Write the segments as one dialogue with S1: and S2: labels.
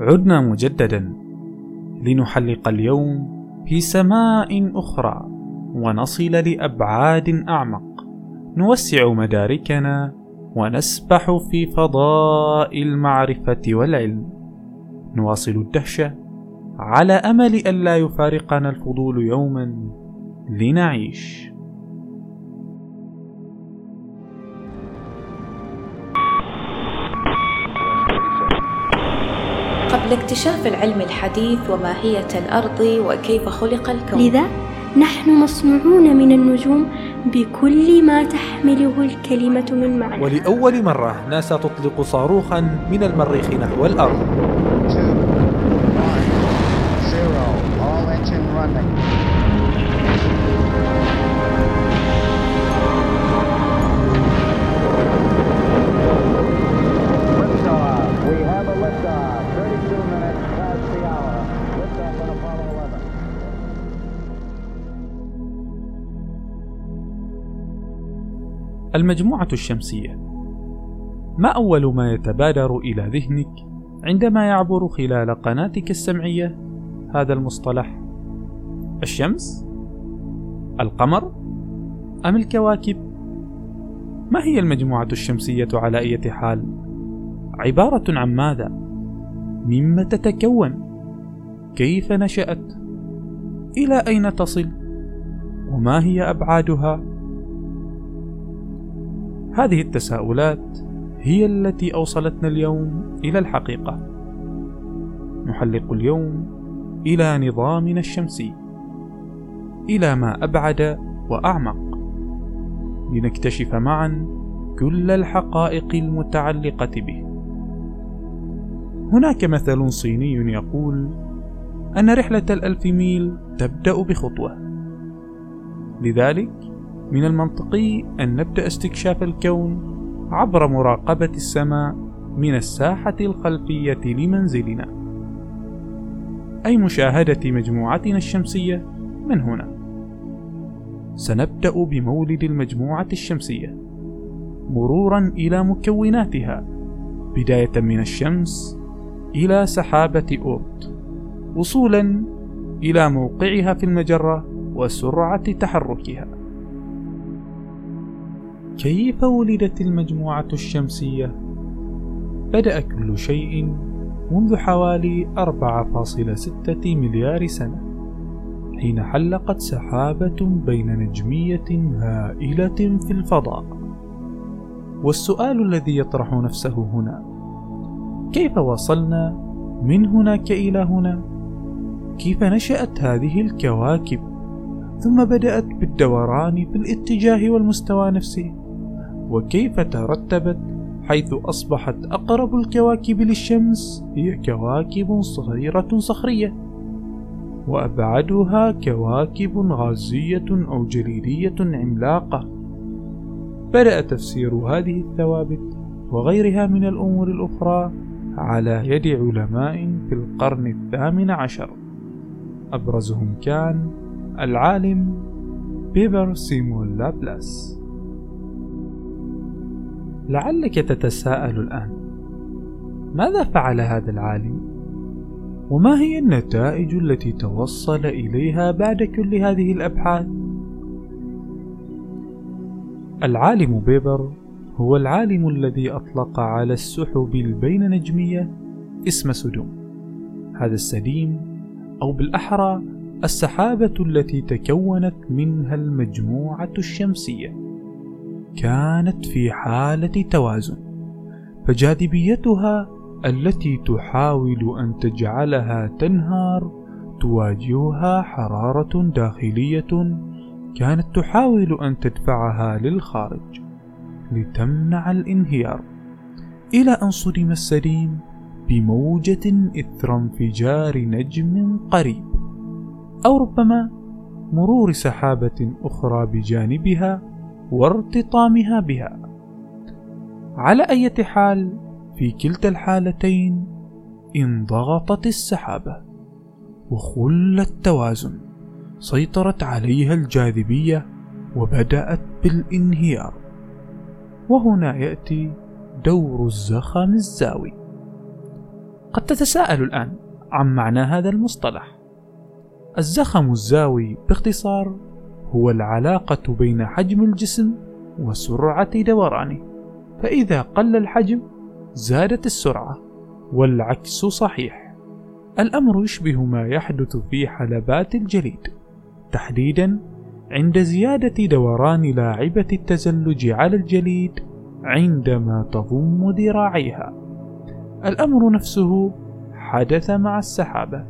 S1: عدنا مجددا. لنحلق اليوم في سماء أخرى ونصل لأبعاد أعمق. نوسع مداركنا ونسبح في فضاء المعرفة والعلم. نواصل الدهشه على أمل الا يفارقنا الفضول يوما. لنعيش.
S2: قبل اكتشاف العلم الحديث وماهية الأرض وكيف خلق الكون.
S3: لذا نحن مصنوعون من النجوم بكل ما تحمله الكلمة من معنى.
S4: ولأول مرة ناسا تطلق صاروخا من المريخ نحو الأرض.
S1: المجموعة الشمسية ما أول ما يتبادر إلى ذهنك عندما يعبر خلال قناتك السمعية هذا المصطلح؟ الشمس؟ القمر؟ أم الكواكب؟ ما هي المجموعة الشمسية على أي حال؟ عبارة عن ماذا؟ مما تتكون؟ كيف نشأت؟ إلى أين تصل؟ وما هي أبعادها؟ هذه التساؤلات هي التي أوصلتنا اليوم إلى الحقيقة. نحلق اليوم إلى نظامنا الشمسي، إلى ما أبعد وأعمق، لنكتشف معا كل الحقائق المتعلقة به. هناك مثل صيني يقول: أن رحلة الألف ميل تبدأ بخطوة. لذلك من المنطقي أن نبدأ استكشاف الكون عبر مراقبة السماء من الساحة الخلفية لمنزلنا، أي مشاهدة مجموعتنا الشمسية من هنا. سنبدأ بمولد المجموعة الشمسية، مرورا إلى مكوناتها، بداية من الشمس إلى سحابة أورت، وصولا إلى موقعها في المجرة وسرعة تحركها. كيف ولدت المجموعة الشمسية؟ بدأ كل شيء منذ حوالي 4.6 مليار سنة حين حلقت سحابة بين نجمية هائلة في الفضاء والسؤال الذي يطرح نفسه هنا كيف وصلنا من هناك إلى هنا؟ كيف نشأت هذه الكواكب ثم بدأت بالدوران في الاتجاه والمستوى نفسه وكيف ترتبت حيث أصبحت أقرب الكواكب للشمس هي كواكب صغيرة صخرية وأبعدها كواكب غازية أو جليدية عملاقة. بدأ تفسير هذه الثوابت وغيرها من الأمور الأخرى على يد علماء في القرن الثامن عشر. أبرزهم كان العالم بيير سيمون لابلاس. لعلك تتساءل الآن ماذا فعل هذا العالم؟ وما هي النتائج التي توصل إليها بعد كل هذه الأبحاث؟ العالم بيبر هو العالم الذي أطلق على السحب البين نجمية اسم سدوم هذا السديم أو بالأحرى السحابة التي تكونت منها المجموعة الشمسية كانت في حالة توازن فجاذبيتها التي تحاول أن تجعلها تنهار تواجهها حرارة داخلية كانت تحاول أن تدفعها للخارج لتمنع الانهيار إلى أن صدم السليم بموجة إثر انفجار نجم قريب أو ربما مرور سحابة أخرى بجانبها وارتطامها بها. على أي حال في كلتا الحالتين انضغطت السحابة وخل التوازن سيطرت عليها الجاذبية وبدأت بالانهيار. وهنا يأتي دور الزخم الزاوي. قد تتساءل الآن عن معنى هذا المصطلح. الزخم الزاوي باختصار هو العلاقة بين حجم الجسم وسرعة دورانه فإذا قل الحجم زادت السرعة والعكس صحيح. الأمر يشبه ما يحدث في حلبات الجليد. تحديدا عند زيادة دوران لاعبة التزلج على الجليد عندما تضم ذراعيها. الأمر نفسه حدث مع السحابة.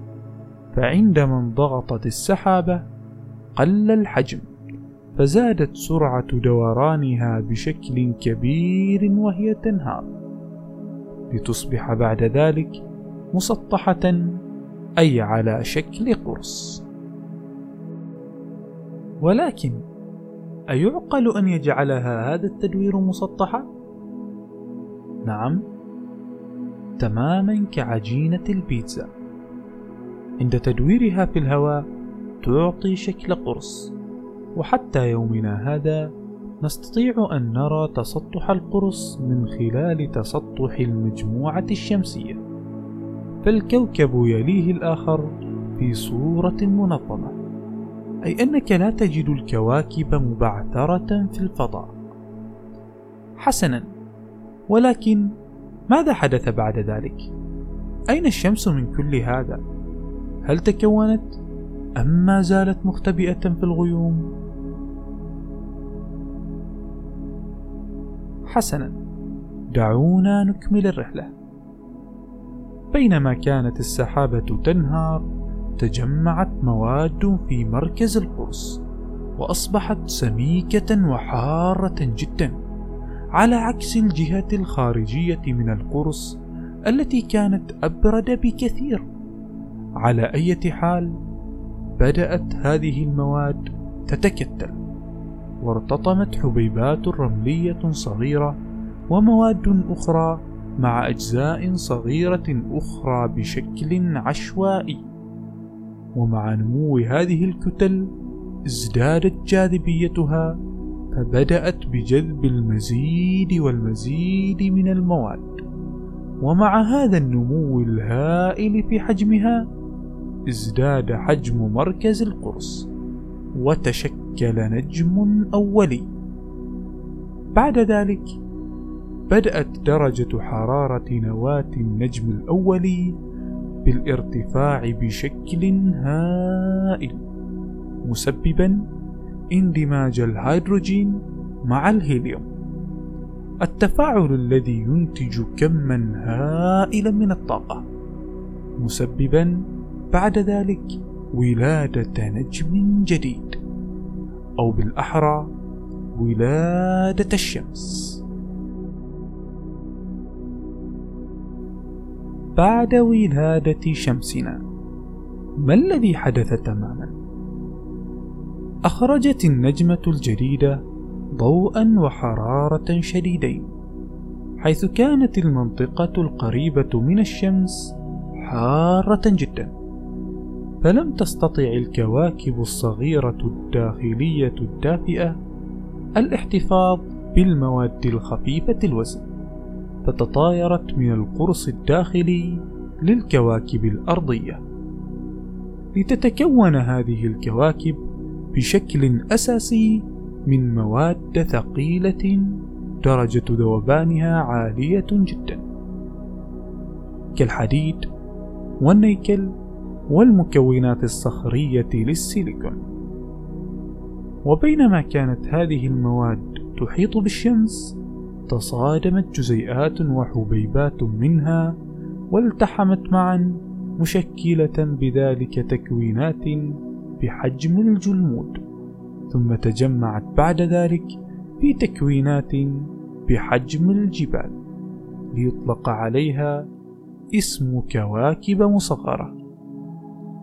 S1: فعندما انضغطت السحابة قل الحجم فزادت سرعة دورانها بشكل كبير وهي تنهار. لتصبح بعد ذلك مسطحة أي على شكل قرص. ولكن أيعقل أن يجعلها هذا التدوير مسطحة؟ نعم. تماما كعجينة البيتزا. عند تدويرها في الهواء تعطي شكل قرص وحتى يومنا هذا نستطيع أن نرى تسطح القرص من خلال تسطح المجموعة الشمسية فالكوكب يليه الآخر في صورة منظمة أي أنك لا تجد الكواكب مبعثرة في الفضاء حسنا ولكن ماذا حدث بعد ذلك؟ أين الشمس من كل هذا؟ هل تكونت أم ما زالت مختبئة في الغيوم؟ حسنا دعونا نكمل الرحلة بينما كانت السحابة تنهار تجمعت مواد في مركز القرص وأصبحت سميكة وحارة جدا على عكس الجهة الخارجية من القرص التي كانت أبرد بكثير على أي حال بدأت هذه المواد تتكتل وارتطمت حبيبات رملية صغيرة ومواد أخرى مع أجزاء صغيرة أخرى بشكل عشوائي. ومع نمو هذه الكتل ازدادت جاذبيتها فبدأت بجذب المزيد والمزيد من المواد. ومع هذا النمو الهائل في حجمها ازداد حجم مركز القرص وتشكل نجم أولي. بعد ذلك بدأت درجة حرارة نواة النجم الأولي بالارتفاع بشكل هائل مسببا اندماج الهيدروجين مع الهيليوم. التفاعل الذي ينتج كما هائلا من الطاقة مسببا بعد ذلك ولادة نجم جديد أو بالأحرى ولادة الشمس بعد ولادة شمسنا ما الذي حدث تماما؟ أخرجت النجمة الجديدة ضوءا وحرارة شديدين حيث كانت المنطقة القريبة من الشمس حارة جدا فلم تستطع الكواكب الصغيرة الداخلية الدافئة الاحتفاظ بالمواد الخفيفة الوزن فتطايرت من القرص الداخلي للكواكب الأرضية. لتتكون هذه الكواكب بشكل أساسي من مواد ثقيلة درجة ذوبانها عالية جدا. كالحديد والنيكل والمكونات الصخرية للسيليكون. وبينما كانت هذه المواد تحيط بالشمس تصادمت جزيئات وحبيبات منها والتحمت معا مشكلة بذلك تكوينات بحجم الجلمود. ثم تجمعت بعد ذلك في تكوينات بحجم الجبال ليطلق عليها اسم كواكب مصغرة.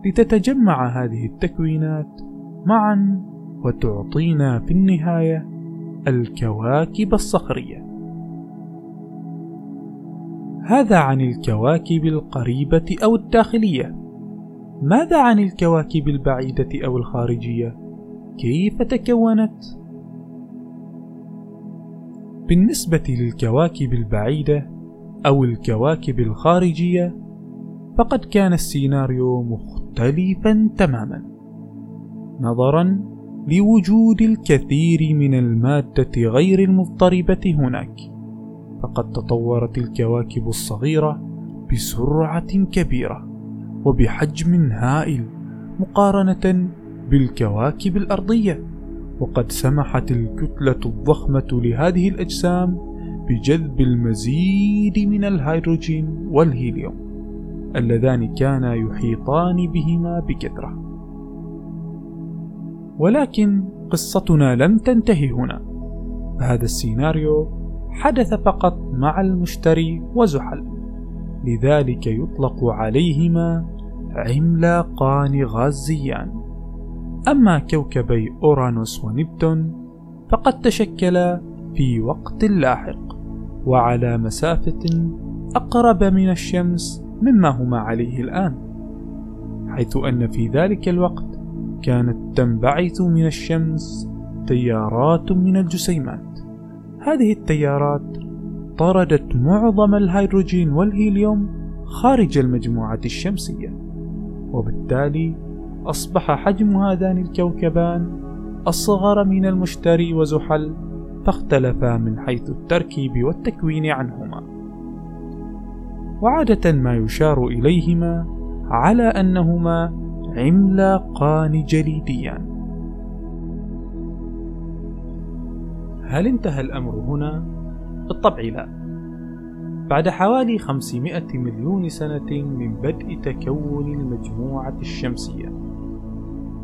S1: لتتجمع هذه التكوينات معا وتعطينا في النهاية الكواكب الصخرية. هذا عن الكواكب القريبة أو الداخلية. ماذا عن الكواكب البعيدة أو الخارجية؟ كيف تكونت؟ بالنسبة للكواكب البعيدة أو الكواكب الخارجية فقد كان السيناريو مختلفا تماما. نظرا لوجود الكثير من المادة غير المضطربة هناك. فقد تطورت الكواكب الصغيرة بسرعة كبيرة وبحجم هائل مقارنة بالكواكب الأرضية. وقد سمحت الكتلة الضخمة لهذه الأجسام بجذب المزيد من الهيدروجين والهيليوم. اللذان كانا يحيطان بهما بكثرة. ولكن قصتنا لم تنتهي هنا. فهذا السيناريو حدث فقط مع المشتري وزحل. لذلك يطلق عليهما عملاقان غازيان. أما كوكبي أورانوس ونبتون فقد تشكلا في وقت لاحق وعلى مسافة أقرب من الشمس مما هما عليه الآن حيث أن في ذلك الوقت كانت تنبعث من الشمس تيارات من الجسيمات. هذه التيارات طردت معظم الهيدروجين والهيليوم خارج المجموعة الشمسية وبالتالي أصبح حجم هذان الكوكبان أصغر من المشتري وزحل فاختلفا من حيث التركيب والتكوين عنهما. وعادة ما يشار إليهما على أنهما عملاقان جليديان هل انتهى الأمر هنا؟ بالطبع لا بعد حوالي 500 مليون سنة من بدء تكون المجموعة الشمسية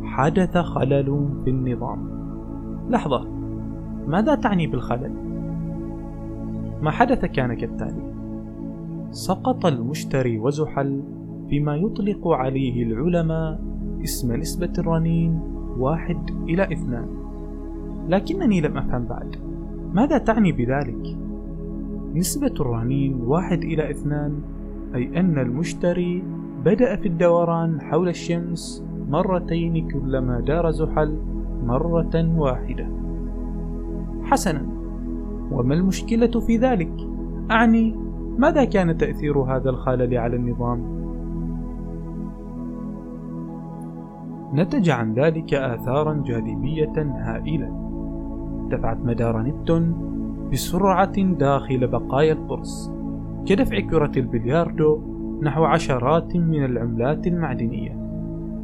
S1: حدث خلل في النظام لحظة ماذا تعني بالخلل؟ ما حدث كان كالتالي سقط المشتري وزحل فيما يطلق عليه العلماء اسم نسبة الرنين واحد إلى اثنان لكنني لم أفهم بعد ماذا تعني بذلك؟ نسبة الرنين واحد إلى اثنان أي أن المشتري بدأ في الدوران حول الشمس مرتين كلما دار زحل مرة واحدة حسنا وما المشكلة في ذلك؟ أعني ماذا كان تأثير هذا الخلل على النظام؟ نتج عن ذلك آثارا جاذبية هائلة. دفعت مدار نبتون بسرعة داخل بقايا القرص كدفع كرة البلياردو نحو عشرات من العملات المعدنية.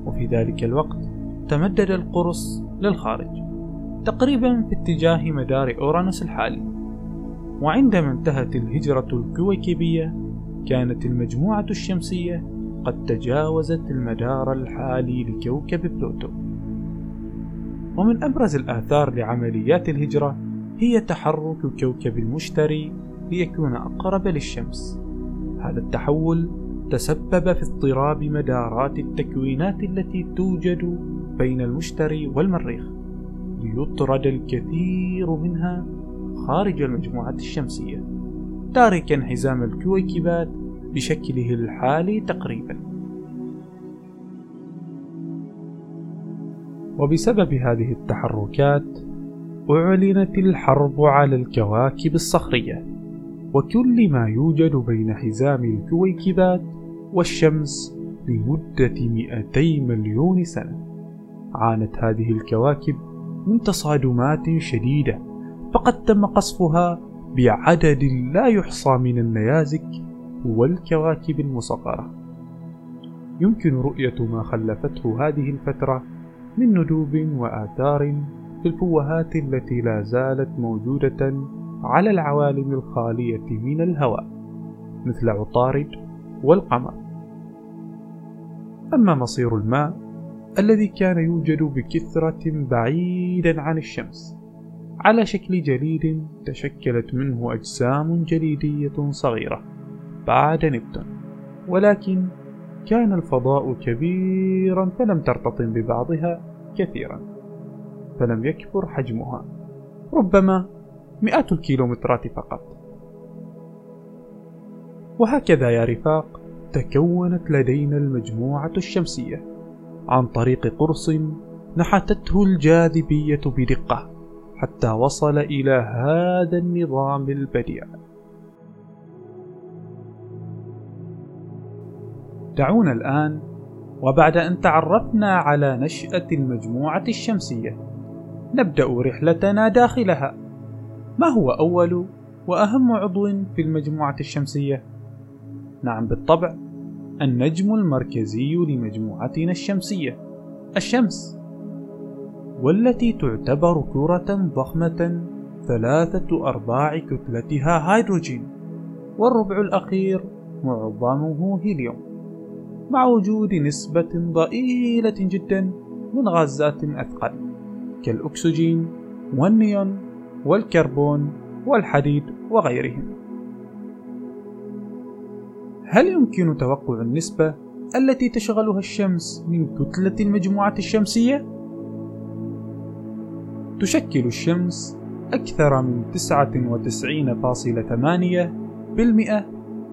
S1: وفي ذلك الوقت تمدد القرص للخارج تقريبا في اتجاه مدار أورانوس الحالي. وعندما انتهت الهجرة الكويكبية كانت المجموعة الشمسية قد تجاوزت المدار الحالي لكوكب بلوتو. ومن أبرز الآثار لعمليات الهجرة هي تحرك كوكب المشتري ليكون أقرب للشمس. هذا التحول تسبب في اضطراب مدارات التكوينات التي توجد بين المشتري والمريخ. ليطرد الكثير منها خارج المجموعة الشمسية تاركا حزام الكويكبات بشكله الحالي تقريبا. وبسبب هذه التحركات أعلنت الحرب على الكواكب الصخرية وكل ما يوجد بين حزام الكويكبات والشمس لمدة 200 مليون سنة. عانت هذه الكواكب من تصادمات شديدة. فقد تم قصفها بعدد لا يحصى من النيازك والكواكب المصغرة. يمكن رؤية ما خلفته هذه الفترة من ندوب وآثار في الفوهات التي لا زالت موجودة على العوالم الخالية من الهواء مثل عطارد والقمر. أما مصير الماء الذي كان يوجد بكثرة بعيدا عن الشمس على شكل جليد تشكلت منه أجسام جليدية صغيرة بعد نبتون. ولكن كان الفضاء كبيرا فلم ترتطم ببعضها كثيرا فلم يكبر حجمها. ربما مئات الكيلومترات فقط. وهكذا يا رفاق تكونت لدينا المجموعة الشمسية عن طريق قرص نحتته الجاذبية بدقة. حتى وصل إلى هذا النظام البديع. دعونا الآن وبعد أن تعرفنا على نشأة المجموعة الشمسية نبدأ رحلتنا داخلها. ما هو أول وأهم عضو في المجموعة الشمسية؟ نعم بالطبع النجم المركزي لمجموعتنا الشمسية الشمس. والتي تعتبر كرة ضخمة ثلاثة أرباع كتلتها هيدروجين والربع الأخير معظمه هيليوم مع وجود نسبة ضئيلة جدا من غازات أثقل كالأكسجين والنيون والكربون والحديد وغيرهم هل يمكن توقع النسبة التي تشغلها الشمس من كتلة المجموعة الشمسية؟ تشكل الشمس أكثر من 99.8%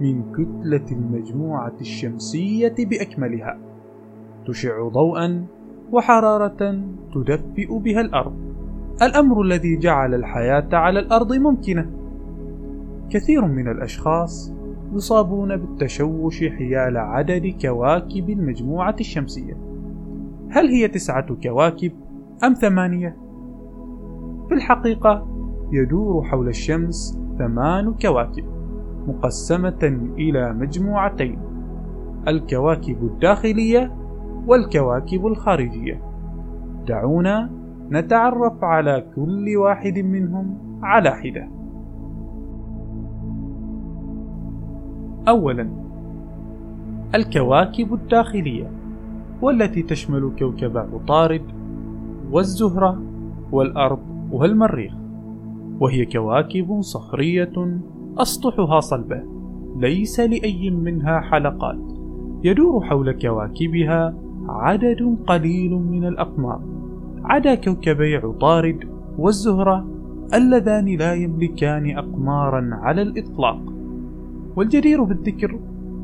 S1: من كتلة المجموعة الشمسية بأكملها. تشع ضوءا وحرارة تدفئ بها الأرض. الأمر الذي جعل الحياة على الأرض ممكنة. كثير من الأشخاص يصابون بالتشوش حيال عدد كواكب المجموعة الشمسية. هل هي تسعة كواكب أم ثمانية؟ في الحقيقة يدور حول الشمس ثمان كواكب مقسمة إلى مجموعتين الكواكب الداخلية والكواكب الخارجية. دعونا نتعرف على كل واحد منهم على حدة. أولا الكواكب الداخلية والتي تشمل كوكب عطارد والزهرة والأرض. والمريخ وهي كواكب صخرية أسطحها صلبة ليس لأي منها حلقات. يدور حول كواكبها عدد قليل من الأقمار. عدا كوكبي عطارد والزهرة اللذان لا يملكان أقمارا على الإطلاق. والجدير بالذكر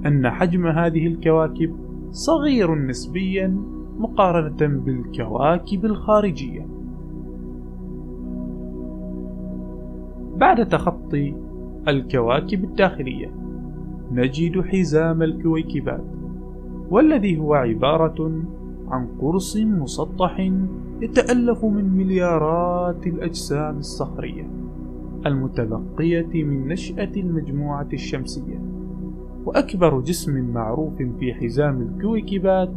S1: أن حجم هذه الكواكب صغير نسبيا مقارنة بالكواكب الخارجية. بعد تخطي الكواكب الداخلية. نجد حزام الكويكبات والذي هو عبارة عن قرص مسطح يتألف من مليارات الأجسام الصخرية المتبقية من نشأة المجموعة الشمسية. وأكبر جسم معروف في حزام الكويكبات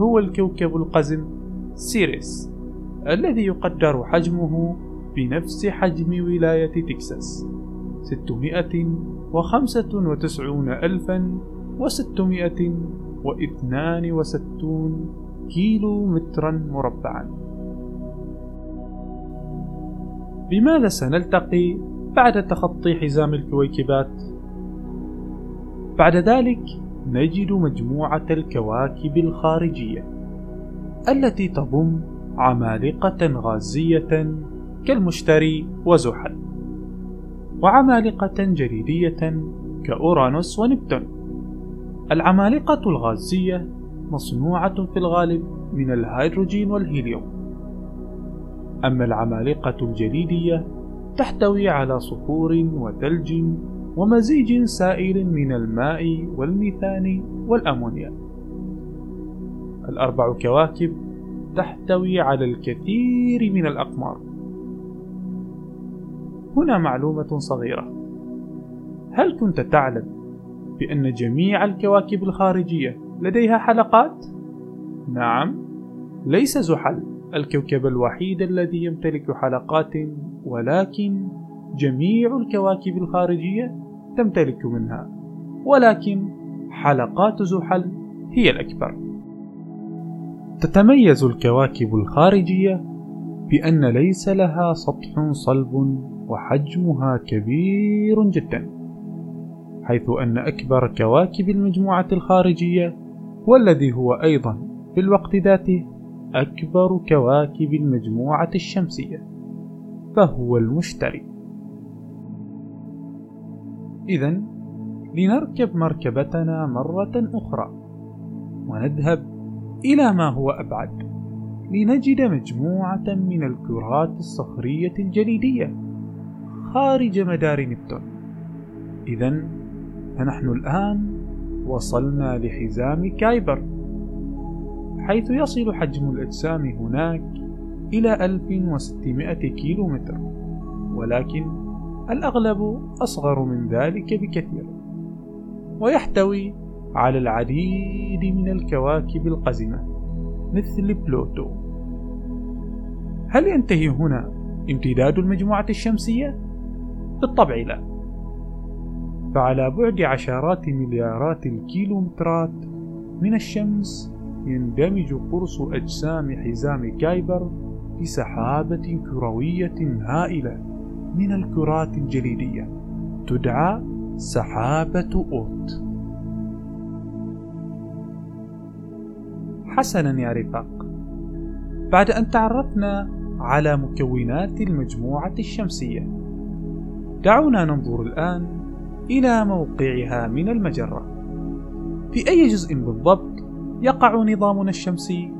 S1: هو الكوكب القزم سيريس الذي يقدر حجمه بنفس حجم ولاية تكساس. ستمائة وخمسة وتسعون ألفا وستمائة واثنان وستون كيلو مترا مربعا. بماذا سنلتقي بعد تخطي حزام الكويكبات؟ بعد ذلك نجد مجموعة الكواكب الخارجية التي تضم عمالقة غازية كالمشتري وزحل. وعمالقة جليدية كأورانوس ونبتون. العمالقة الغازية مصنوعة في الغالب من الهيدروجين والهيليوم. أما العمالقة الجليدية تحتوي على صخور وثلج ومزيج سائل من الماء والميثان والأمونيا. الأربع كواكب تحتوي على الكثير من الأقمار. هنا معلومة صغيرة هل كنت تعلم بأن جميع الكواكب الخارجية لديها حلقات؟ نعم ليس زحل الكوكب الوحيد الذي يمتلك حلقات ولكن جميع الكواكب الخارجية تمتلك منها ولكن حلقات زحل هي الأكبر تتميز الكواكب الخارجية بأن ليس لها سطح صلب وحجمها كبير جدا حيث أن أكبر كواكب المجموعة الخارجية والذي هو أيضا في الوقت ذاته أكبر كواكب المجموعة الشمسية فهو المشتري. إذا لنركب مركبتنا مرة أخرى ونذهب إلى ما هو أبعد لنجد مجموعة من الكرات الصخرية الجليدية. خارج مدار نبتون إذا فنحن الآن وصلنا لحزام كايبر حيث يصل حجم الأجسام هناك إلى 1600 كيلو متر ولكن الأغلب أصغر من ذلك بكثير ويحتوي على العديد من الكواكب القزمة مثل بلوتو هل ينتهي هنا امتداد المجموعة الشمسية؟ بالطبع لا. فعلى بعد عشرات مليارات الكيلومترات من الشمس يندمج قرص أجسام حزام كايبر في سحابة كروية هائلة من الكرات الجليدية تدعى سحابة أوت. حسنا يا رفاق. بعد أن تعرفنا على مكونات المجموعة الشمسية دعونا ننظر الآن إلى موقعها من المجرة في أي جزء بالضبط يقع نظامنا الشمسي؟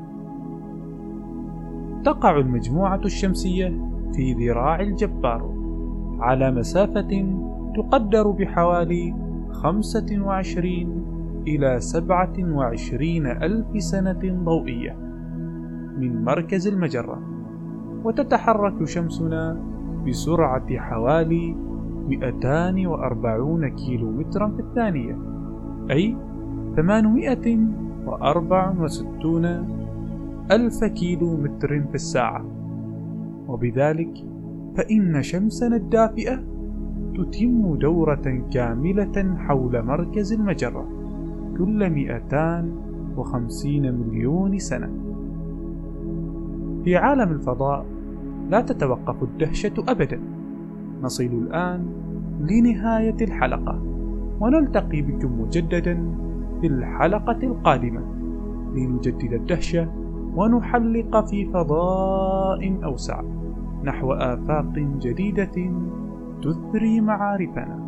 S1: تقع المجموعة الشمسية في ذراع الجبار على مسافة تقدر بحوالي 25 إلى 27 ألف سنة ضوئية من مركز المجرة وتتحرك شمسنا بسرعة حوالي 240 كيلو مترا في الثانية أي 864 ألف كيلو متر في الساعة. وبذلك فإن شمسنا الدافئة تتم دورة كاملة حول مركز المجرة كل 250 مليون سنة. في عالم الفضاء لا تتوقف الدهشة أبدا. نصل الآن لنهاية الحلقة ونلتقي بكم مجددا في الحلقة القادمة. لنجدد الدهشة ونحلق في فضاء أوسع نحو آفاق جديدة تثري معارفنا.